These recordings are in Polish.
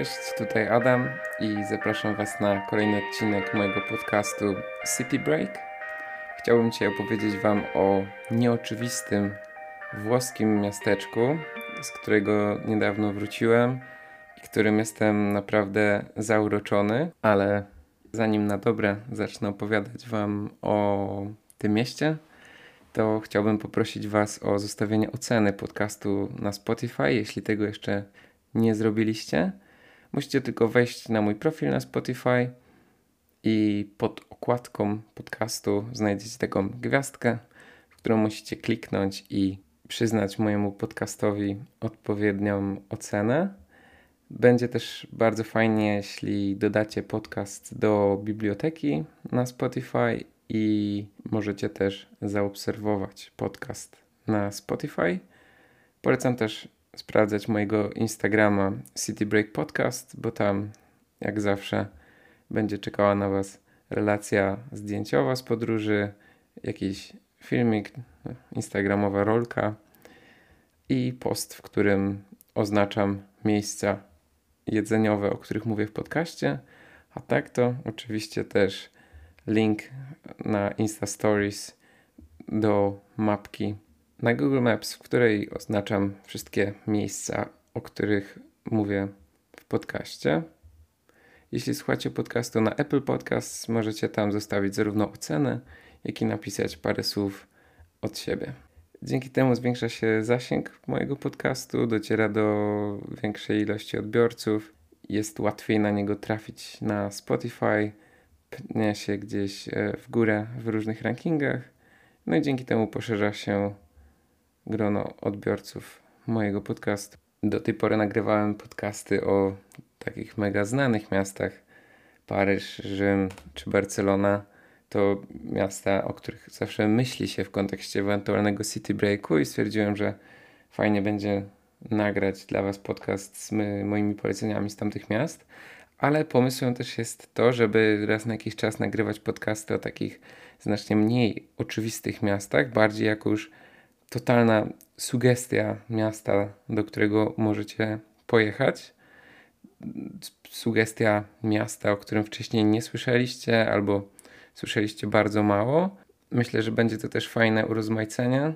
Cześć, tutaj Adam i zapraszam Was na kolejny odcinek mojego podcastu City Break. Chciałbym dzisiaj opowiedzieć Wam o nieoczywistym włoskim miasteczku, z którego niedawno wróciłem i którym jestem naprawdę zauroczony, ale zanim na dobre zacznę opowiadać Wam o tym mieście, to chciałbym poprosić Was o zostawienie oceny podcastu na Spotify, jeśli tego jeszcze nie zrobiliście. Musicie tylko wejść na mój profil na Spotify i pod okładką podcastu znajdziecie taką gwiazdkę, w którą musicie kliknąć i przyznać mojemu podcastowi odpowiednią ocenę. Będzie też bardzo fajnie, jeśli dodacie podcast do biblioteki na Spotify i możecie też zaobserwować podcast na Spotify. Polecam też sprawdzać mojego Instagrama City Break Podcast, bo tam jak zawsze będzie czekała na Was relacja zdjęciowa z podróży, jakiś filmik, instagramowa rolka i post, w którym oznaczam miejsca jedzeniowe, o których mówię w podcaście. A tak to oczywiście też link na Insta Stories do mapki na Google Maps, w której oznaczam wszystkie miejsca, o których mówię w podcaście. Jeśli słuchacie podcastu na Apple Podcasts, możecie tam zostawić zarówno ocenę, jak i napisać parę słów od siebie. Dzięki temu zwiększa się zasięg mojego podcastu, dociera do większej ilości odbiorców, jest łatwiej na niego trafić na Spotify, pnie się gdzieś e, w górę w różnych rankingach, no i dzięki temu poszerza się grono odbiorców mojego podcastu. Do tej pory nagrywałem podcasty o takich mega znanych miastach. Paryż, Rzym czy Barcelona to miasta, o których zawsze myśli się w kontekście ewentualnego city breaku i stwierdziłem, że fajnie będzie nagrać dla Was podcast z moimi poleceniami z tamtych miast. Ale pomysłem też jest to, żeby raz na jakiś czas nagrywać podcasty o takich znacznie mniej oczywistych miastach, bardziej jako już totalna sugestia miasta, do którego możecie pojechać. Sugestia miasta, o którym wcześniej nie słyszeliście albo słyszeliście bardzo mało. Myślę, że będzie to też fajne urozmaicenie,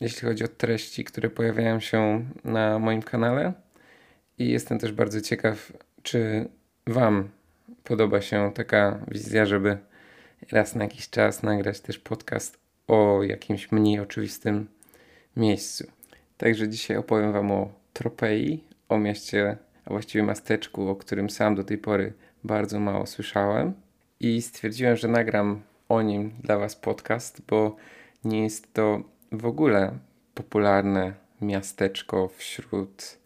jeśli chodzi o treści, które pojawiają się na moim kanale. I jestem też bardzo ciekaw, czy Wam podoba się taka wizja, żeby raz na jakiś czas nagrać też podcast o jakimś mniej oczywistym miejscu. Także dzisiaj opowiem Wam o Tropei, o mieście, a właściwie miasteczku, o którym sam do tej pory bardzo mało słyszałem. I stwierdziłem, że nagram o nim dla Was podcast, bo nie jest to w ogóle popularne miasteczko wśród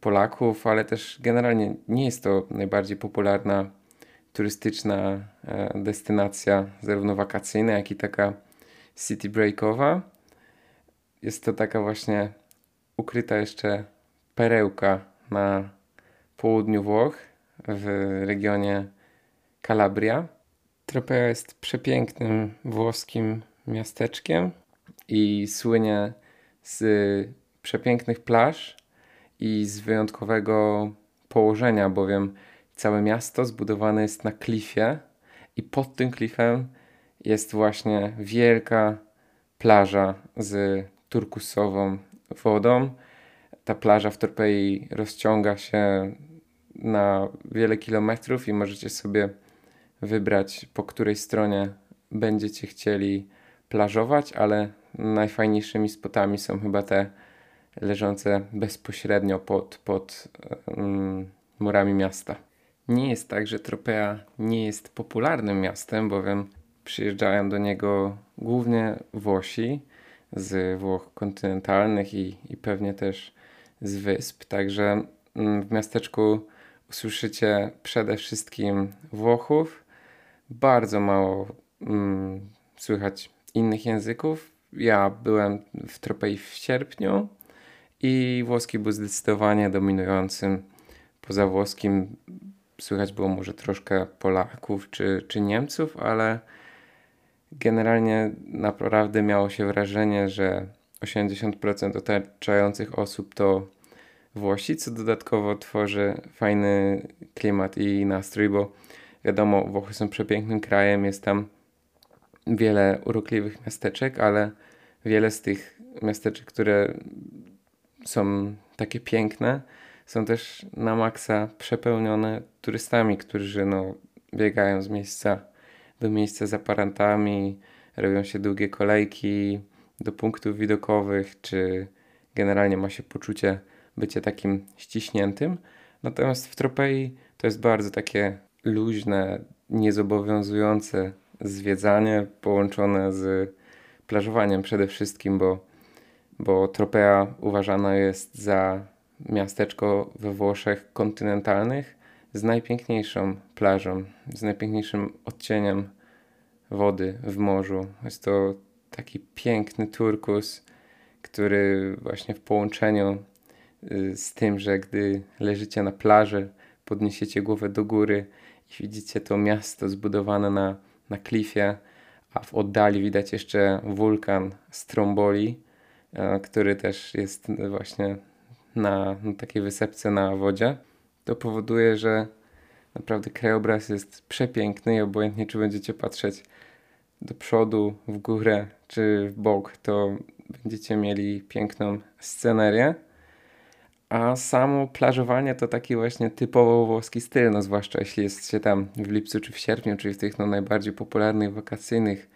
Polaków, ale też generalnie nie jest to najbardziej popularna turystyczna e, destynacja, zarówno wakacyjna, jak i taka city breakowa. Jest to taka właśnie ukryta jeszcze perełka na południu Włoch, w regionie Calabria. Tropea jest przepięknym włoskim miasteczkiem i słynie z przepięknych plaż i z wyjątkowego położenia, bowiem całe miasto zbudowane jest na klifie i pod tym klifem jest właśnie wielka plaża z turkusową wodą. Ta plaża w Torpei rozciąga się na wiele kilometrów i możecie sobie wybrać, po której stronie będziecie chcieli plażować, ale najfajniejszymi spotami są chyba te leżące bezpośrednio pod, pod um, murami miasta. Nie jest tak, że Tropea nie jest popularnym miastem, bowiem przyjeżdżają do niego głównie Włosi z Włoch kontynentalnych i, i pewnie też z wysp. Także mm, w miasteczku usłyszycie przede wszystkim Włochów. Bardzo mało mm, słychać innych języków. Ja byłem w Tropei w sierpniu i włoski był zdecydowanie dominującym. Poza włoskim słychać było może troszkę Polaków czy, czy Niemców, ale generalnie naprawdę miało się wrażenie, że 80% otaczających osób to Włosi, co dodatkowo tworzy fajny klimat i nastrój, bo wiadomo, Włochy są przepięknym krajem, jest tam wiele urokliwych miasteczek, ale wiele z tych miasteczek, które są takie piękne, są też na maksa przepełnione turystami, którzy no, biegają z miejsca do miejsca z aparatami, robią się długie kolejki do punktów widokowych, czy generalnie ma się poczucie bycie takim ściśniętym. Natomiast w Tropei to jest bardzo takie luźne, niezobowiązujące zwiedzanie połączone z plażowaniem przede wszystkim, bo, bo Tropea uważana jest za miasteczko we Włoszech kontynentalnych z najpiękniejszą plażą, z najpiękniejszym odcieniem wody w morzu. Jest to taki piękny turkus, który właśnie w połączeniu y, z tym, że gdy leżycie na plaży, podniesiecie głowę do góry i widzicie to miasto zbudowane na, na klifie, a w oddali widać jeszcze wulkan Stromboli, e, który też jest właśnie na, na takiej wysepce na wodzie. To powoduje, że naprawdę krajobraz jest przepiękny i obojętnie czy będziecie patrzeć do przodu, w górę czy w bok, to będziecie mieli piękną scenerię. A samo plażowanie to taki właśnie typowo włoski styl, no zwłaszcza jeśli jest się tam w lipcu czy w sierpniu, czyli w tych no, najbardziej popularnych wakacyjnych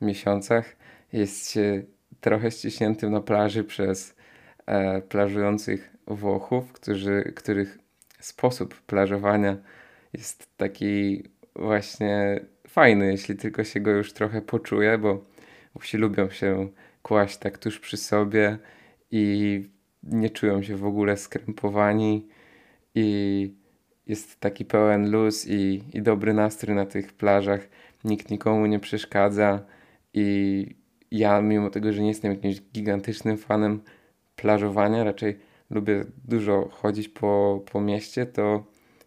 miesiącach. Jest się trochę ściśniętym na plaży przez e, plażujących Włochów, którzy, których sposób plażowania jest taki właśnie fajny, jeśli tylko się go już trochę poczuje, bo Włosi lubią się kłaść tak tuż przy sobie i nie czują się w ogóle skrępowani i jest taki pełen luz i, i dobry nastrój na tych plażach. Nikt nikomu nie przeszkadza i ja mimo tego, że nie jestem jakimś gigantycznym fanem plażowania, raczej lubię dużo chodzić po, po mieście, to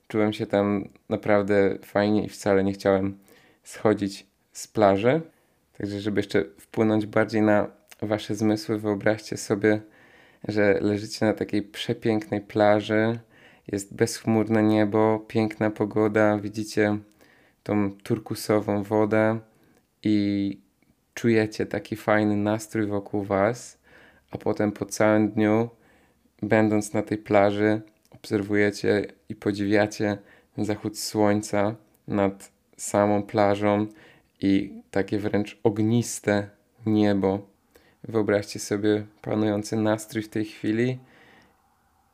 czułem się tam naprawdę fajnie i wcale nie chciałem schodzić z plaży. Także, żeby jeszcze wpłynąć bardziej na wasze zmysły, wyobraźcie sobie, że leżycie na takiej przepięknej plaży, jest bezchmurne niebo, piękna pogoda, widzicie tą turkusową wodę i czujecie taki fajny nastrój wokół was, a potem po całym dniu, będąc na tej plaży, obserwujecie i podziwiacie zachód słońca nad samą plażą i takie wręcz ogniste niebo. Wyobraźcie sobie panujący nastrój w tej chwili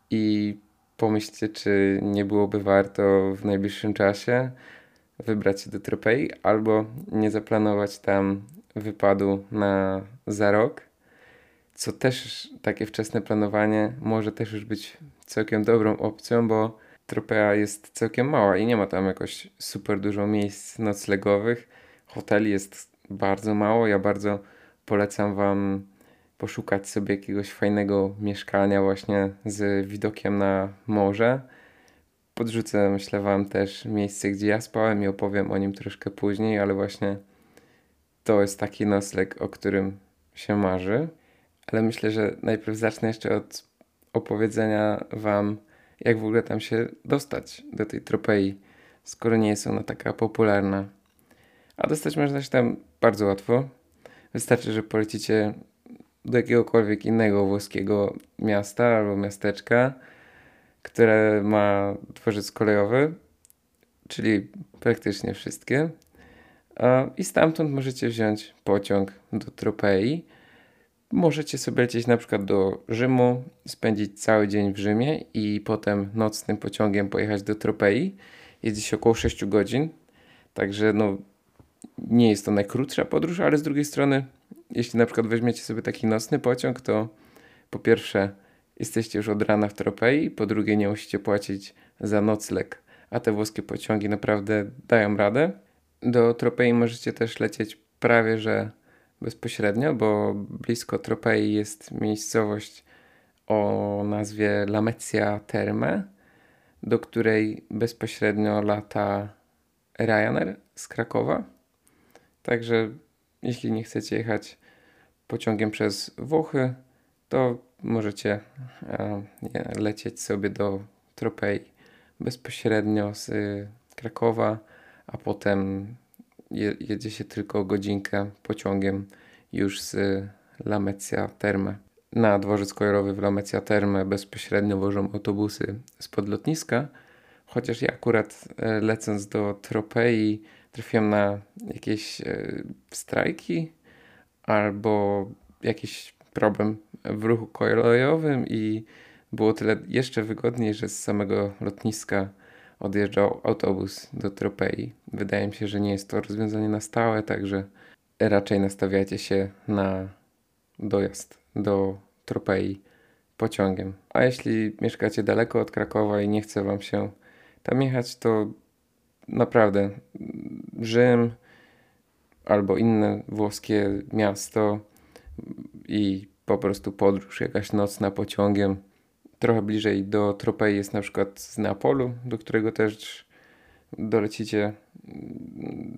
i pomyślcie, czy nie byłoby warto w najbliższym czasie wybrać się do Tropei albo nie zaplanować tam wypadu na za rok, co też takie wczesne planowanie może też już być całkiem dobrą opcją, bo Tropea jest całkiem mała i nie ma tam jakoś super dużo miejsc noclegowych. Hoteli jest bardzo mało. Ja bardzo polecam Wam poszukać sobie jakiegoś fajnego mieszkania właśnie z widokiem na morze. Podrzucę, myślę Wam też miejsce, gdzie ja spałem i opowiem o nim troszkę później, ale właśnie to jest taki nocleg, o którym się marzy. Ale myślę, że najpierw zacznę jeszcze od opowiedzenia Wam, jak w ogóle tam się dostać do tej tropei, skoro nie jest ona taka popularna. A dostać można się tam bardzo łatwo. Wystarczy, że polecicie do jakiegokolwiek innego włoskiego miasta albo miasteczka, które ma dworzec kolejowy, czyli praktycznie wszystkie. I stamtąd możecie wziąć pociąg do Tropei Możecie sobie lecieć na przykład do Rzymu, spędzić cały dzień w Rzymie i potem nocnym pociągiem pojechać do Tropei. Jedzie się około 6 godzin, także no, nie jest to najkrótsza podróż, ale z drugiej strony, jeśli na przykład weźmiecie sobie taki nocny pociąg, to po pierwsze jesteście już od rana w Tropei, po drugie nie musicie płacić za nocleg, a te włoskie pociągi naprawdę dają radę. Do Tropei możecie też lecieć prawie że bezpośrednio, bo blisko Tropei jest miejscowość o nazwie Lamecja Terme, do której bezpośrednio lata Ryanair z Krakowa. Także jeśli nie chcecie jechać pociągiem przez Włochy, to możecie e, lecieć sobie do Tropei bezpośrednio z Krakowa, a potem je, jedzie się tylko godzinkę pociągiem już z Lamecja Terme. Na dworzec kolejowy w Lamecja Terme bezpośrednio wożą autobusy spod lotniska, chociaż ja akurat e, lecąc do Tropei trafiłem na jakieś e, strajki albo jakiś problem w ruchu kolejowym i było tyle jeszcze wygodniej, że z samego lotniska odjeżdżał autobus do Tropei. Wydaje mi się, że nie jest to rozwiązanie na stałe, także raczej nastawiacie się na dojazd do Tropei pociągiem. A jeśli mieszkacie daleko od Krakowa i nie chce wam się tam jechać, to naprawdę Rzym albo inne włoskie miasto i po prostu podróż jakaś nocna pociągiem. Trochę bliżej do Tropei jest na przykład z Neapolu, do którego też dolecicie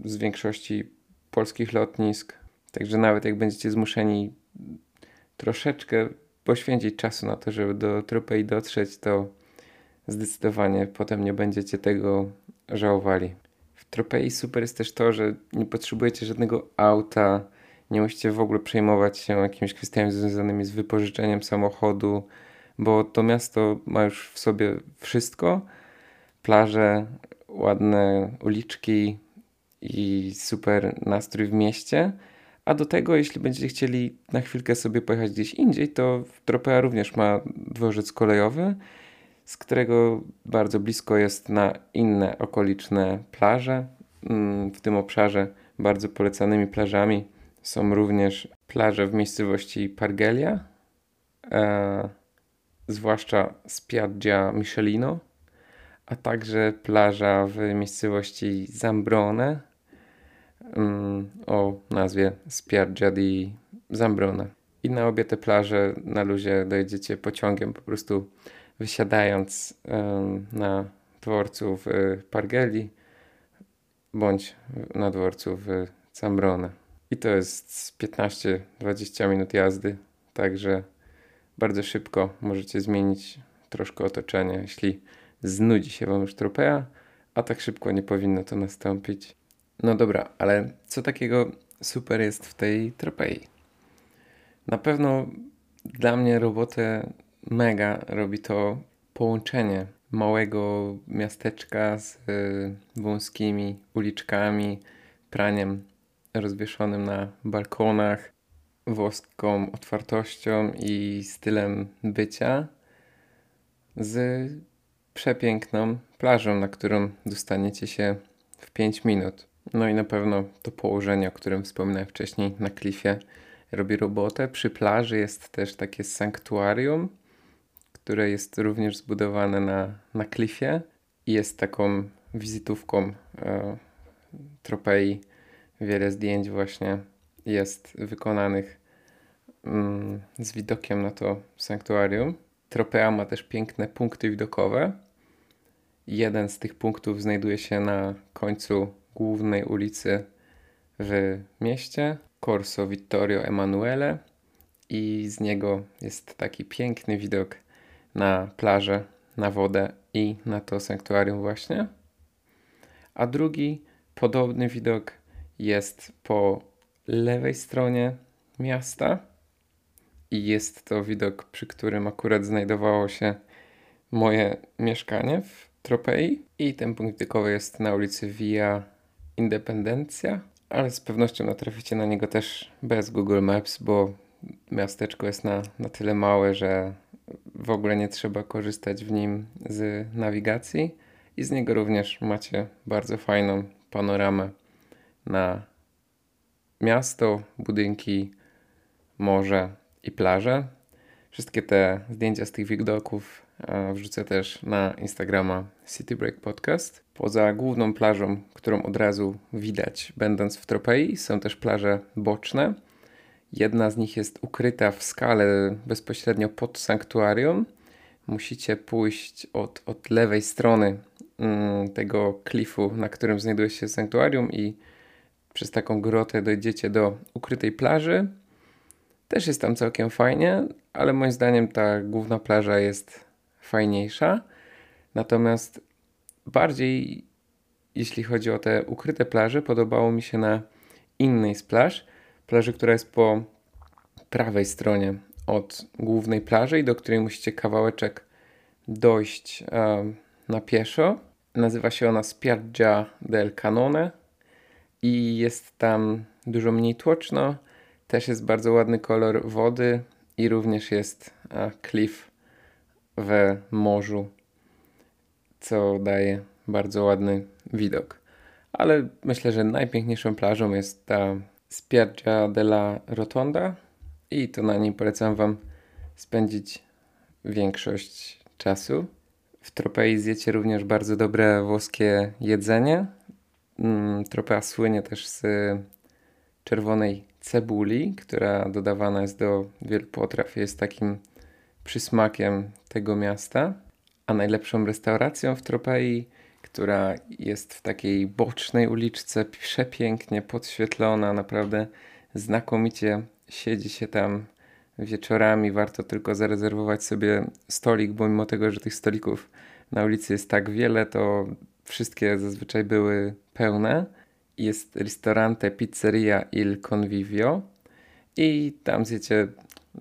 z większości polskich lotnisk. Także nawet jak będziecie zmuszeni troszeczkę poświęcić czasu na to, żeby do Tropei dotrzeć, to zdecydowanie potem nie będziecie tego żałowali. W Tropei super jest też to, że nie potrzebujecie żadnego auta, nie musicie w ogóle przejmować się jakimiś kwestiami związanymi z wypożyczeniem samochodu, bo to miasto ma już w sobie wszystko. Plaże, ładne uliczki i super nastrój w mieście. A do tego, jeśli będziecie chcieli na chwilkę sobie pojechać gdzieś indziej, to Tropea również ma dworzec kolejowy, z którego bardzo blisko jest na inne okoliczne plaże. Mm, w tym obszarze bardzo polecanymi plażami są również plaże w miejscowości Pargelia, e, zwłaszcza Spiaggia Michelino, a także plaża w miejscowości Zambrone mm, o nazwie Spiaggia di Zambrone. I na obie te plaże na luzie dojedziecie pociągiem, po prostu wysiadając na dworcu w Pargeli bądź na dworcu w Zambrone. I to jest 15-20 minut jazdy, także bardzo szybko możecie zmienić troszkę otoczenie, jeśli znudzi się wam już tropea, a tak szybko nie powinno to nastąpić. No dobra, ale co takiego super jest w tej tropei? Na pewno dla mnie robotę mega robi to połączenie małego miasteczka z y, wąskimi uliczkami, praniem rozwieszonym na balkonach, włoską otwartością i stylem bycia z przepiękną plażą, na którą dostaniecie się w 5 minut. No i na pewno to położenie, o którym wspominałem wcześniej na klifie, robi robotę. Przy plaży jest też takie sanktuarium, które jest również zbudowane na, na klifie i jest taką wizytówką e, tropei. Wiele zdjęć właśnie jest wykonanych z widokiem na to sanktuarium. Tropea ma też piękne punkty widokowe. Jeden z tych punktów znajduje się na końcu głównej ulicy w mieście, Corso Vittorio Emanuele i z niego jest taki piękny widok na plażę, na wodę i na to sanktuarium właśnie. A drugi podobny widok jest po lewej stronie miasta i jest to widok, przy którym akurat znajdowało się moje mieszkanie w Tropei. I ten punkt widokowy jest na ulicy Via Independencia, ale z pewnością natraficie na niego też bez Google Maps, bo miasteczko jest na, na tyle małe, że w ogóle nie trzeba korzystać w nim z nawigacji. I z niego również macie bardzo fajną panoramę na miasto, budynki, morze i plaże. Wszystkie te zdjęcia z tych widoków e, wrzucę też na Instagrama City Break Podcast. Poza główną plażą, którą od razu widać będąc w Tropei, są też plaże boczne. Jedna z nich jest ukryta w skale bezpośrednio pod sanktuarium. Musicie pójść od, od lewej strony mm, tego klifu, na którym znajduje się sanktuarium i przez taką grotę dojdziecie do ukrytej plaży. Też jest tam całkiem fajnie, ale moim zdaniem ta główna plaża jest fajniejsza. Natomiast bardziej, jeśli chodzi o te ukryte plaże, podobało mi się na innej z plaż, plaży, która jest po prawej stronie od głównej plaży i do której musicie kawałeczek dojść na pieszo. Nazywa się ona Spiaggia del Canone i jest tam dużo mniej tłoczno. Też jest bardzo ładny kolor wody i również jest klif we morzu, co daje bardzo ładny widok. Ale myślę, że najpiękniejszą plażą jest ta Spiaggia della Rotonda i to na niej polecam Wam spędzić większość czasu. W Tropei zjecie również bardzo dobre włoskie jedzenie. Mm, Tropea słynie też z czerwonej cebuli, która dodawana jest do wielu potraw. Jest takim przysmakiem tego miasta. A najlepszą restauracją w Tropei, która jest w takiej bocznej uliczce, przepięknie podświetlona, naprawdę znakomicie siedzi się tam wieczorami. Warto tylko zarezerwować sobie stolik, bo mimo tego, że tych stolików na ulicy jest tak wiele, to wszystkie zazwyczaj były pełne. Jest ristorante Pizzeria Il Convivio i tam zjecie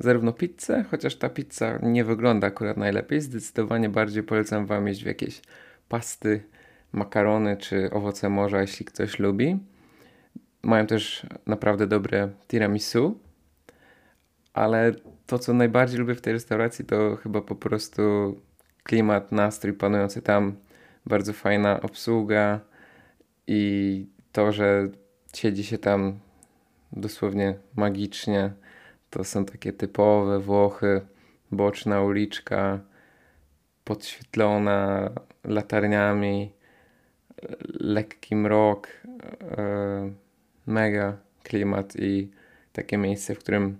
zarówno pizzę, chociaż ta pizza nie wygląda akurat najlepiej. Zdecydowanie bardziej polecam Wam jeść w jakieś pasty, makarony czy owoce morza, jeśli ktoś lubi. Mają też naprawdę dobre tiramisu, ale to, co najbardziej lubię w tej restauracji, to chyba po prostu klimat, nastrój panujący tam, bardzo fajna obsługa i to, że siedzi się tam dosłownie magicznie. To są takie typowe Włochy, boczna uliczka, podświetlona latarniami, lekki mrok, e, mega klimat i takie miejsce, w którym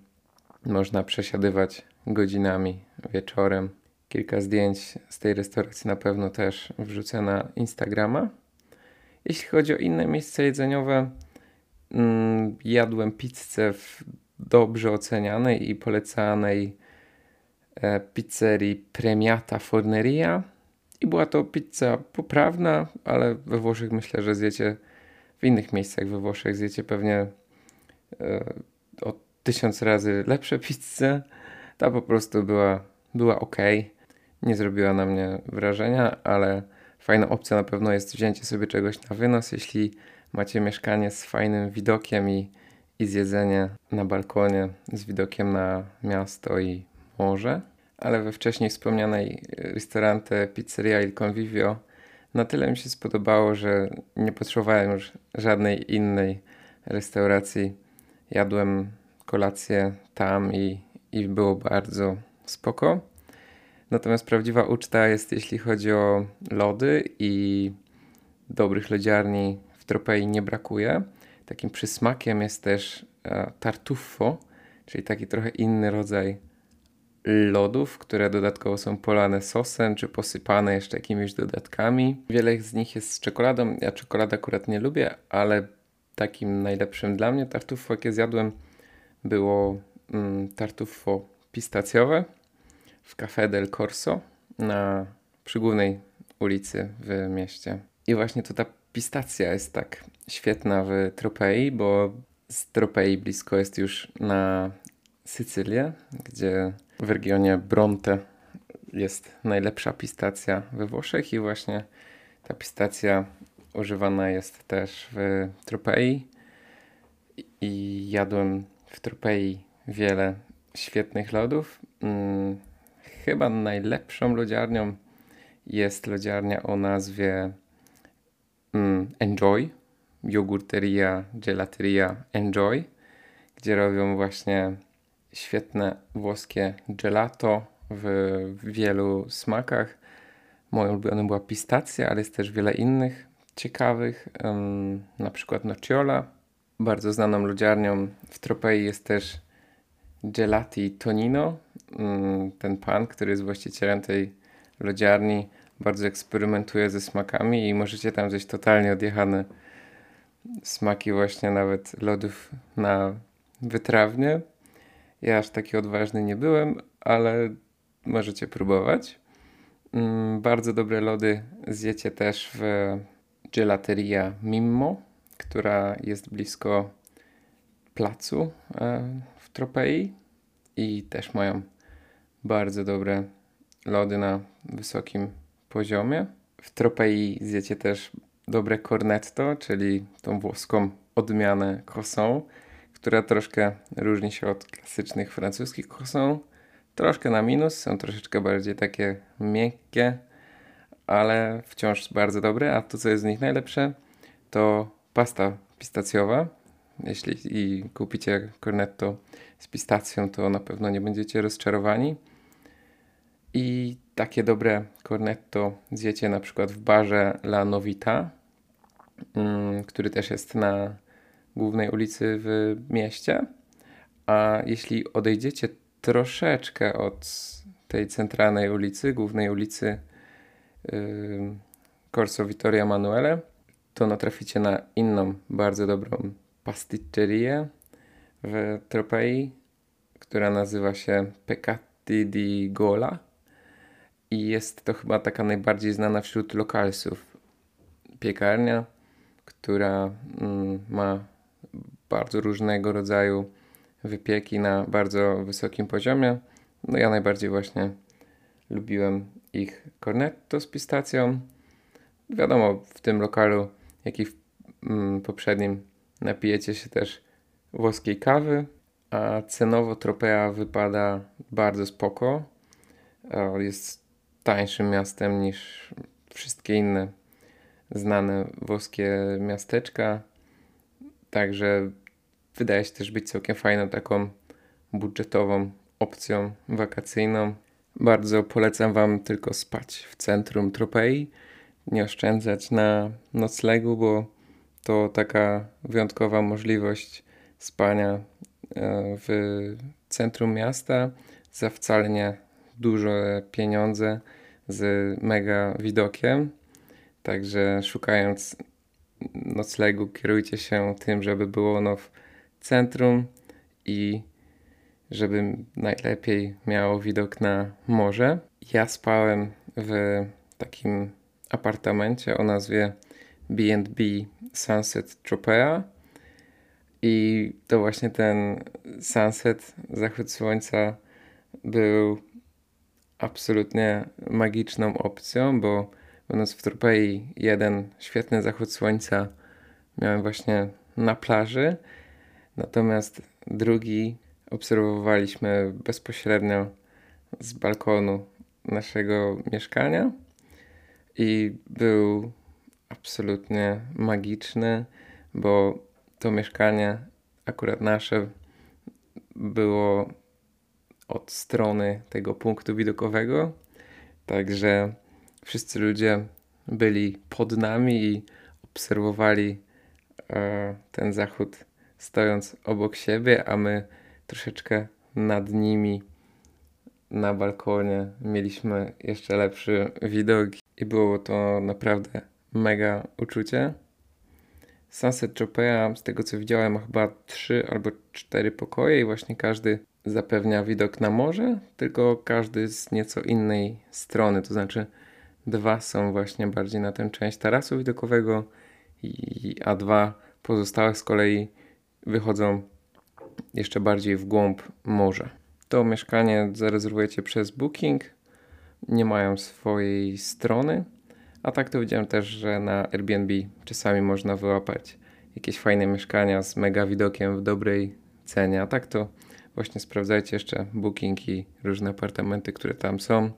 można przesiadywać godzinami wieczorem. Kilka zdjęć z tej restauracji na pewno też wrzucę na Instagrama. Jeśli chodzi o inne miejsca jedzeniowe, mm, jadłem pizzę w dobrze ocenianej i polecanej e, pizzerii Premiata Forneria. I była to pizza poprawna, ale we Włoszech myślę, że zjecie w innych miejscach we Włoszech zjecie pewnie e, o tysiąc razy lepsze pizze. Ta po prostu była, była ok. Nie zrobiła na mnie wrażenia, ale fajna opcja na pewno jest wzięcie sobie czegoś na wynos, jeśli macie mieszkanie z fajnym widokiem i, i zjedzenie na balkonie z widokiem na miasto i morze. Ale we wcześniej wspomnianej restaurante Pizzeria Il Convivio na tyle mi się spodobało, że nie potrzebowałem już żadnej innej restauracji. Jadłem kolację tam i, i było bardzo spoko. Natomiast prawdziwa uczta jest, jeśli chodzi o lody i dobrych lodziarni w Tropei nie brakuje. Takim przysmakiem jest też e, tartuffo, czyli taki trochę inny rodzaj lodów, które dodatkowo są polane sosem, czy posypane jeszcze jakimiś dodatkami. Wiele z nich jest z czekoladą. Ja czekoladę akurat nie lubię, ale takim najlepszym dla mnie tartuffo, jakie zjadłem, było mm, tartuffo pistacjowe w Café del Corso na przy głównej ulicy w mieście. I właśnie to ta pistacja jest tak świetna w Tropei, bo z Tropei blisko jest już na Sycylię, gdzie w regionie Bronte jest najlepsza pistacja we Włoszech i właśnie ta pistacja używana jest też w Tropei i jadłem w Tropei wiele świetnych lodów. Chyba najlepszą lodziarnią jest lodziarnia o nazwie hmm, Enjoy, jogurteria, gelateria Enjoy, gdzie robią właśnie świetne włoskie gelato w wielu smakach. Moją ulubioną była pistacja, ale jest też wiele innych ciekawych, um, na przykład nocciola. Bardzo znaną lodziarnią w Tropei jest też Gelati Tonino. Um, ten pan, który jest właścicielem tej lodziarni, bardzo eksperymentuje ze smakami i możecie tam zjeść totalnie odjechane smaki właśnie nawet lodów na wytrawnie. Ja aż taki odważny nie byłem, ale możecie próbować. Mm, bardzo dobre lody zjecie też w Gelateria Mimmo, która jest blisko placu e, w Tropei i też mają bardzo dobre lody na wysokim poziomie. W Tropei zjecie też dobre cornetto, czyli tą włoską odmianę croissant, która troszkę różni się od klasycznych francuskich croissant. Troszkę na minus, są troszeczkę bardziej takie miękkie, ale wciąż bardzo dobre. A to, co jest z nich najlepsze, to pasta pistacjowa. Jeśli i kupicie cornetto z pistacją, to na pewno nie będziecie rozczarowani. I takie dobre cornetto zjecie na przykład w barze La Novita, mm, który też jest na głównej ulicy w mieście. A jeśli odejdziecie troszeczkę od tej centralnej ulicy, głównej ulicy Corso Vittoria Emanuele, to natraficie na inną bardzo dobrą pasticcerię w Tropei, która nazywa się Peccati di Gola i jest to chyba taka najbardziej znana wśród lokalsów piekarnia, która mm, ma bardzo różnego rodzaju wypieki na bardzo wysokim poziomie. No ja najbardziej właśnie lubiłem ich cornetto z pistacją. Wiadomo, w tym lokalu, jak i w mm, poprzednim, napijecie się też włoskiej kawy, a cenowo Tropea wypada bardzo spoko. Jest tańszym miastem niż wszystkie inne znane włoskie miasteczka. Także wydaje się też być całkiem fajną taką budżetową opcją wakacyjną. Bardzo polecam Wam tylko spać w centrum Tropei, nie oszczędzać na noclegu, bo to taka wyjątkowa możliwość spania e, w centrum miasta za wcale nie duże pieniądze z mega widokiem. Także szukając noclegu, kierujcie się tym, żeby było ono w centrum i żeby najlepiej miało widok na morze. Ja spałem w takim apartamencie o nazwie B&B Sunset Tropea i to właśnie ten sunset, zachód słońca był absolutnie magiczną opcją, bo będąc w Tropei jeden świetny zachód słońca miałem właśnie na plaży, natomiast drugi obserwowaliśmy bezpośrednio z balkonu naszego mieszkania i był absolutnie magiczny, bo to mieszkanie, akurat nasze, było od strony tego punktu widokowego, także wszyscy ludzie byli pod nami i obserwowali e, ten zachód stojąc obok siebie, a my troszeczkę nad nimi na balkonie mieliśmy jeszcze lepszy widok. I było to naprawdę mega uczucie. Sunset Tropea, z tego co widziałem, ma chyba trzy albo cztery pokoje i właśnie każdy zapewnia widok na morze, tylko każdy z nieco innej strony, to znaczy dwa są właśnie bardziej na tę część tarasu widokowego, a dwa pozostałe z kolei wychodzą jeszcze bardziej w głąb morza. To mieszkanie zarezerwujecie przez Booking, nie mają swojej strony, a tak to widziałem też, że na Airbnb czasami można wyłapać jakieś fajne mieszkania z mega widokiem w dobrej cenie, a tak to właśnie sprawdzajcie jeszcze Booking i różne apartamenty, które tam są.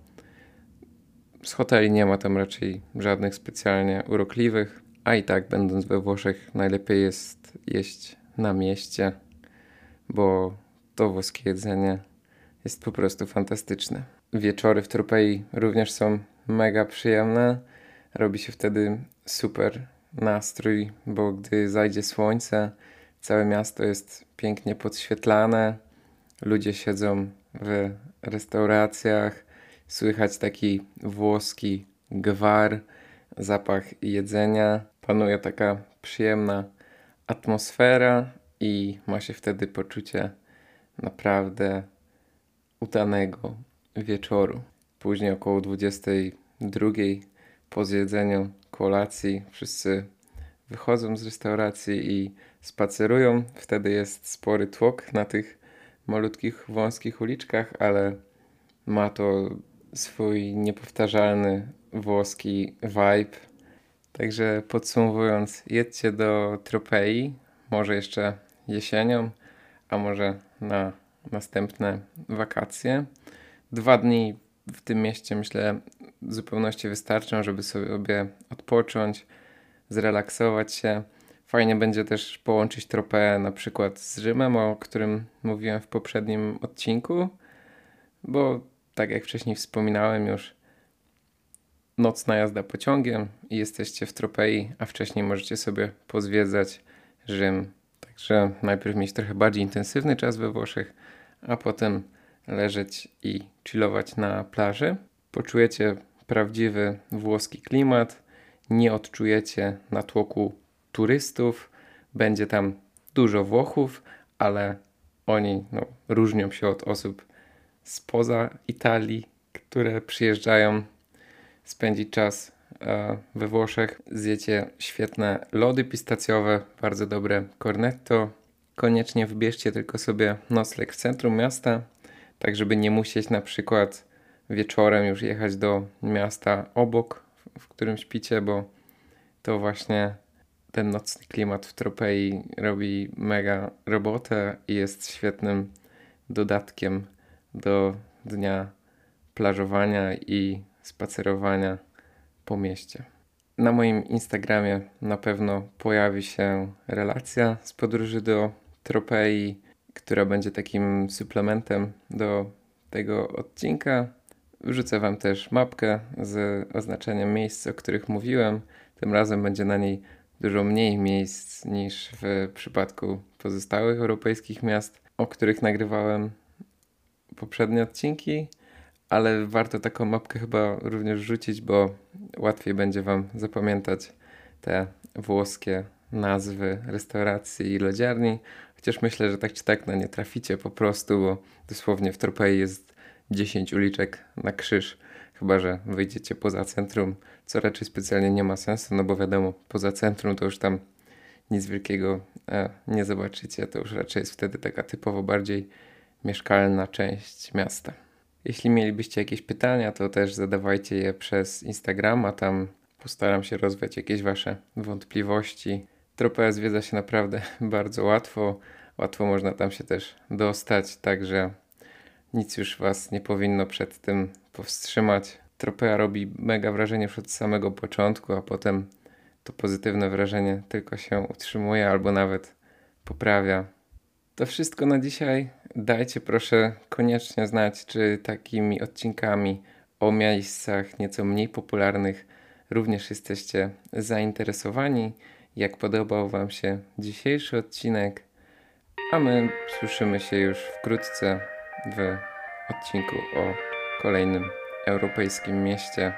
Z hoteli nie ma tam raczej żadnych specjalnie urokliwych, a i tak będąc we Włoszech najlepiej jest jeść na mieście, bo to włoskie jedzenie jest po prostu fantastyczne. Wieczory w Tropei również są mega przyjemne. Robi się wtedy super nastrój, bo gdy zajdzie słońce, całe miasto jest pięknie podświetlane. Ludzie siedzą w restauracjach, słychać taki włoski gwar, zapach jedzenia. Panuje taka przyjemna atmosfera i ma się wtedy poczucie naprawdę udanego wieczoru. Później około 22 po zjedzeniu kolacji wszyscy wychodzą z restauracji i spacerują. Wtedy jest spory tłok na tych malutkich, wąskich uliczkach, ale ma to swój niepowtarzalny włoski vibe. Także podsumowując, jedźcie do Tropei, może jeszcze jesienią, a może na następne wakacje. Dwa dni w tym mieście myślę w zupełności wystarczą, żeby sobie odpocząć, zrelaksować się. Fajnie będzie też połączyć tropę na przykład z Rzymem, o którym mówiłem w poprzednim odcinku, bo tak jak wcześniej wspominałem już, nocna jazda pociągiem i jesteście w Tropei, a wcześniej możecie sobie pozwiedzać Rzym. Także najpierw mieć trochę bardziej intensywny czas we Włoszech, a potem leżeć i chillować na plaży. Poczujecie prawdziwy włoski klimat, nie odczujecie natłoku turystów, będzie tam dużo Włochów, ale oni no, różnią się od osób spoza Italii, które przyjeżdżają spędzić czas e, we Włoszech. Zjecie świetne lody pistacjowe, bardzo dobre cornetto. Koniecznie wybierzcie tylko sobie nocleg w centrum miasta, tak żeby nie musieć na przykład wieczorem już jechać do miasta obok, w którym śpicie, bo to właśnie ten nocny klimat w Tropei robi mega robotę i jest świetnym dodatkiem do dnia plażowania i spacerowania po mieście. Na moim Instagramie na pewno pojawi się relacja z podróży do Tropei, która będzie takim suplementem do tego odcinka. Wrzucę Wam też mapkę z oznaczeniem miejsc, o których mówiłem. Tym razem będzie na niej dużo mniej miejsc niż w przypadku pozostałych europejskich miast, o których nagrywałem poprzednie odcinki, ale warto taką mapkę chyba również rzucić, bo łatwiej będzie Wam zapamiętać te włoskie nazwy restauracji i lodziarni. Chociaż myślę, że tak czy tak na nie traficie po prostu, bo dosłownie w Tropei jest 10 uliczek na krzyż. Chyba, że wyjdziecie poza centrum, co raczej specjalnie nie ma sensu, no bo wiadomo, poza centrum to już tam nic wielkiego e, nie zobaczycie. To już raczej jest wtedy taka typowo bardziej mieszkalna część miasta. Jeśli mielibyście jakieś pytania, to też zadawajcie je przez Instagrama, tam postaram się rozwiać jakieś Wasze wątpliwości. Tropea zwiedza się naprawdę bardzo łatwo, łatwo można tam się też dostać, także nic już Was nie powinno przed tym powstrzymać. Tropea robi mega wrażenie już od samego początku, a potem to pozytywne wrażenie tylko się utrzymuje albo nawet poprawia. To wszystko na dzisiaj. Dajcie proszę koniecznie znać, czy takimi odcinkami o miejscach nieco mniej popularnych również jesteście zainteresowani. Jak podobał Wam się dzisiejszy odcinek, a my słyszymy się już wkrótce w odcinku o kolejnym europejskim mieście.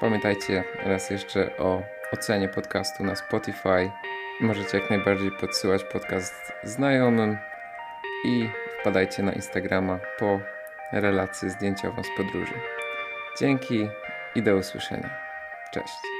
Pamiętajcie raz jeszcze o ocenie podcastu na Spotify. Możecie jak najbardziej podsyłać podcast znajomym i wpadajcie na Instagrama po relację zdjęciową z podróży. Dzięki i do usłyszenia. Cześć.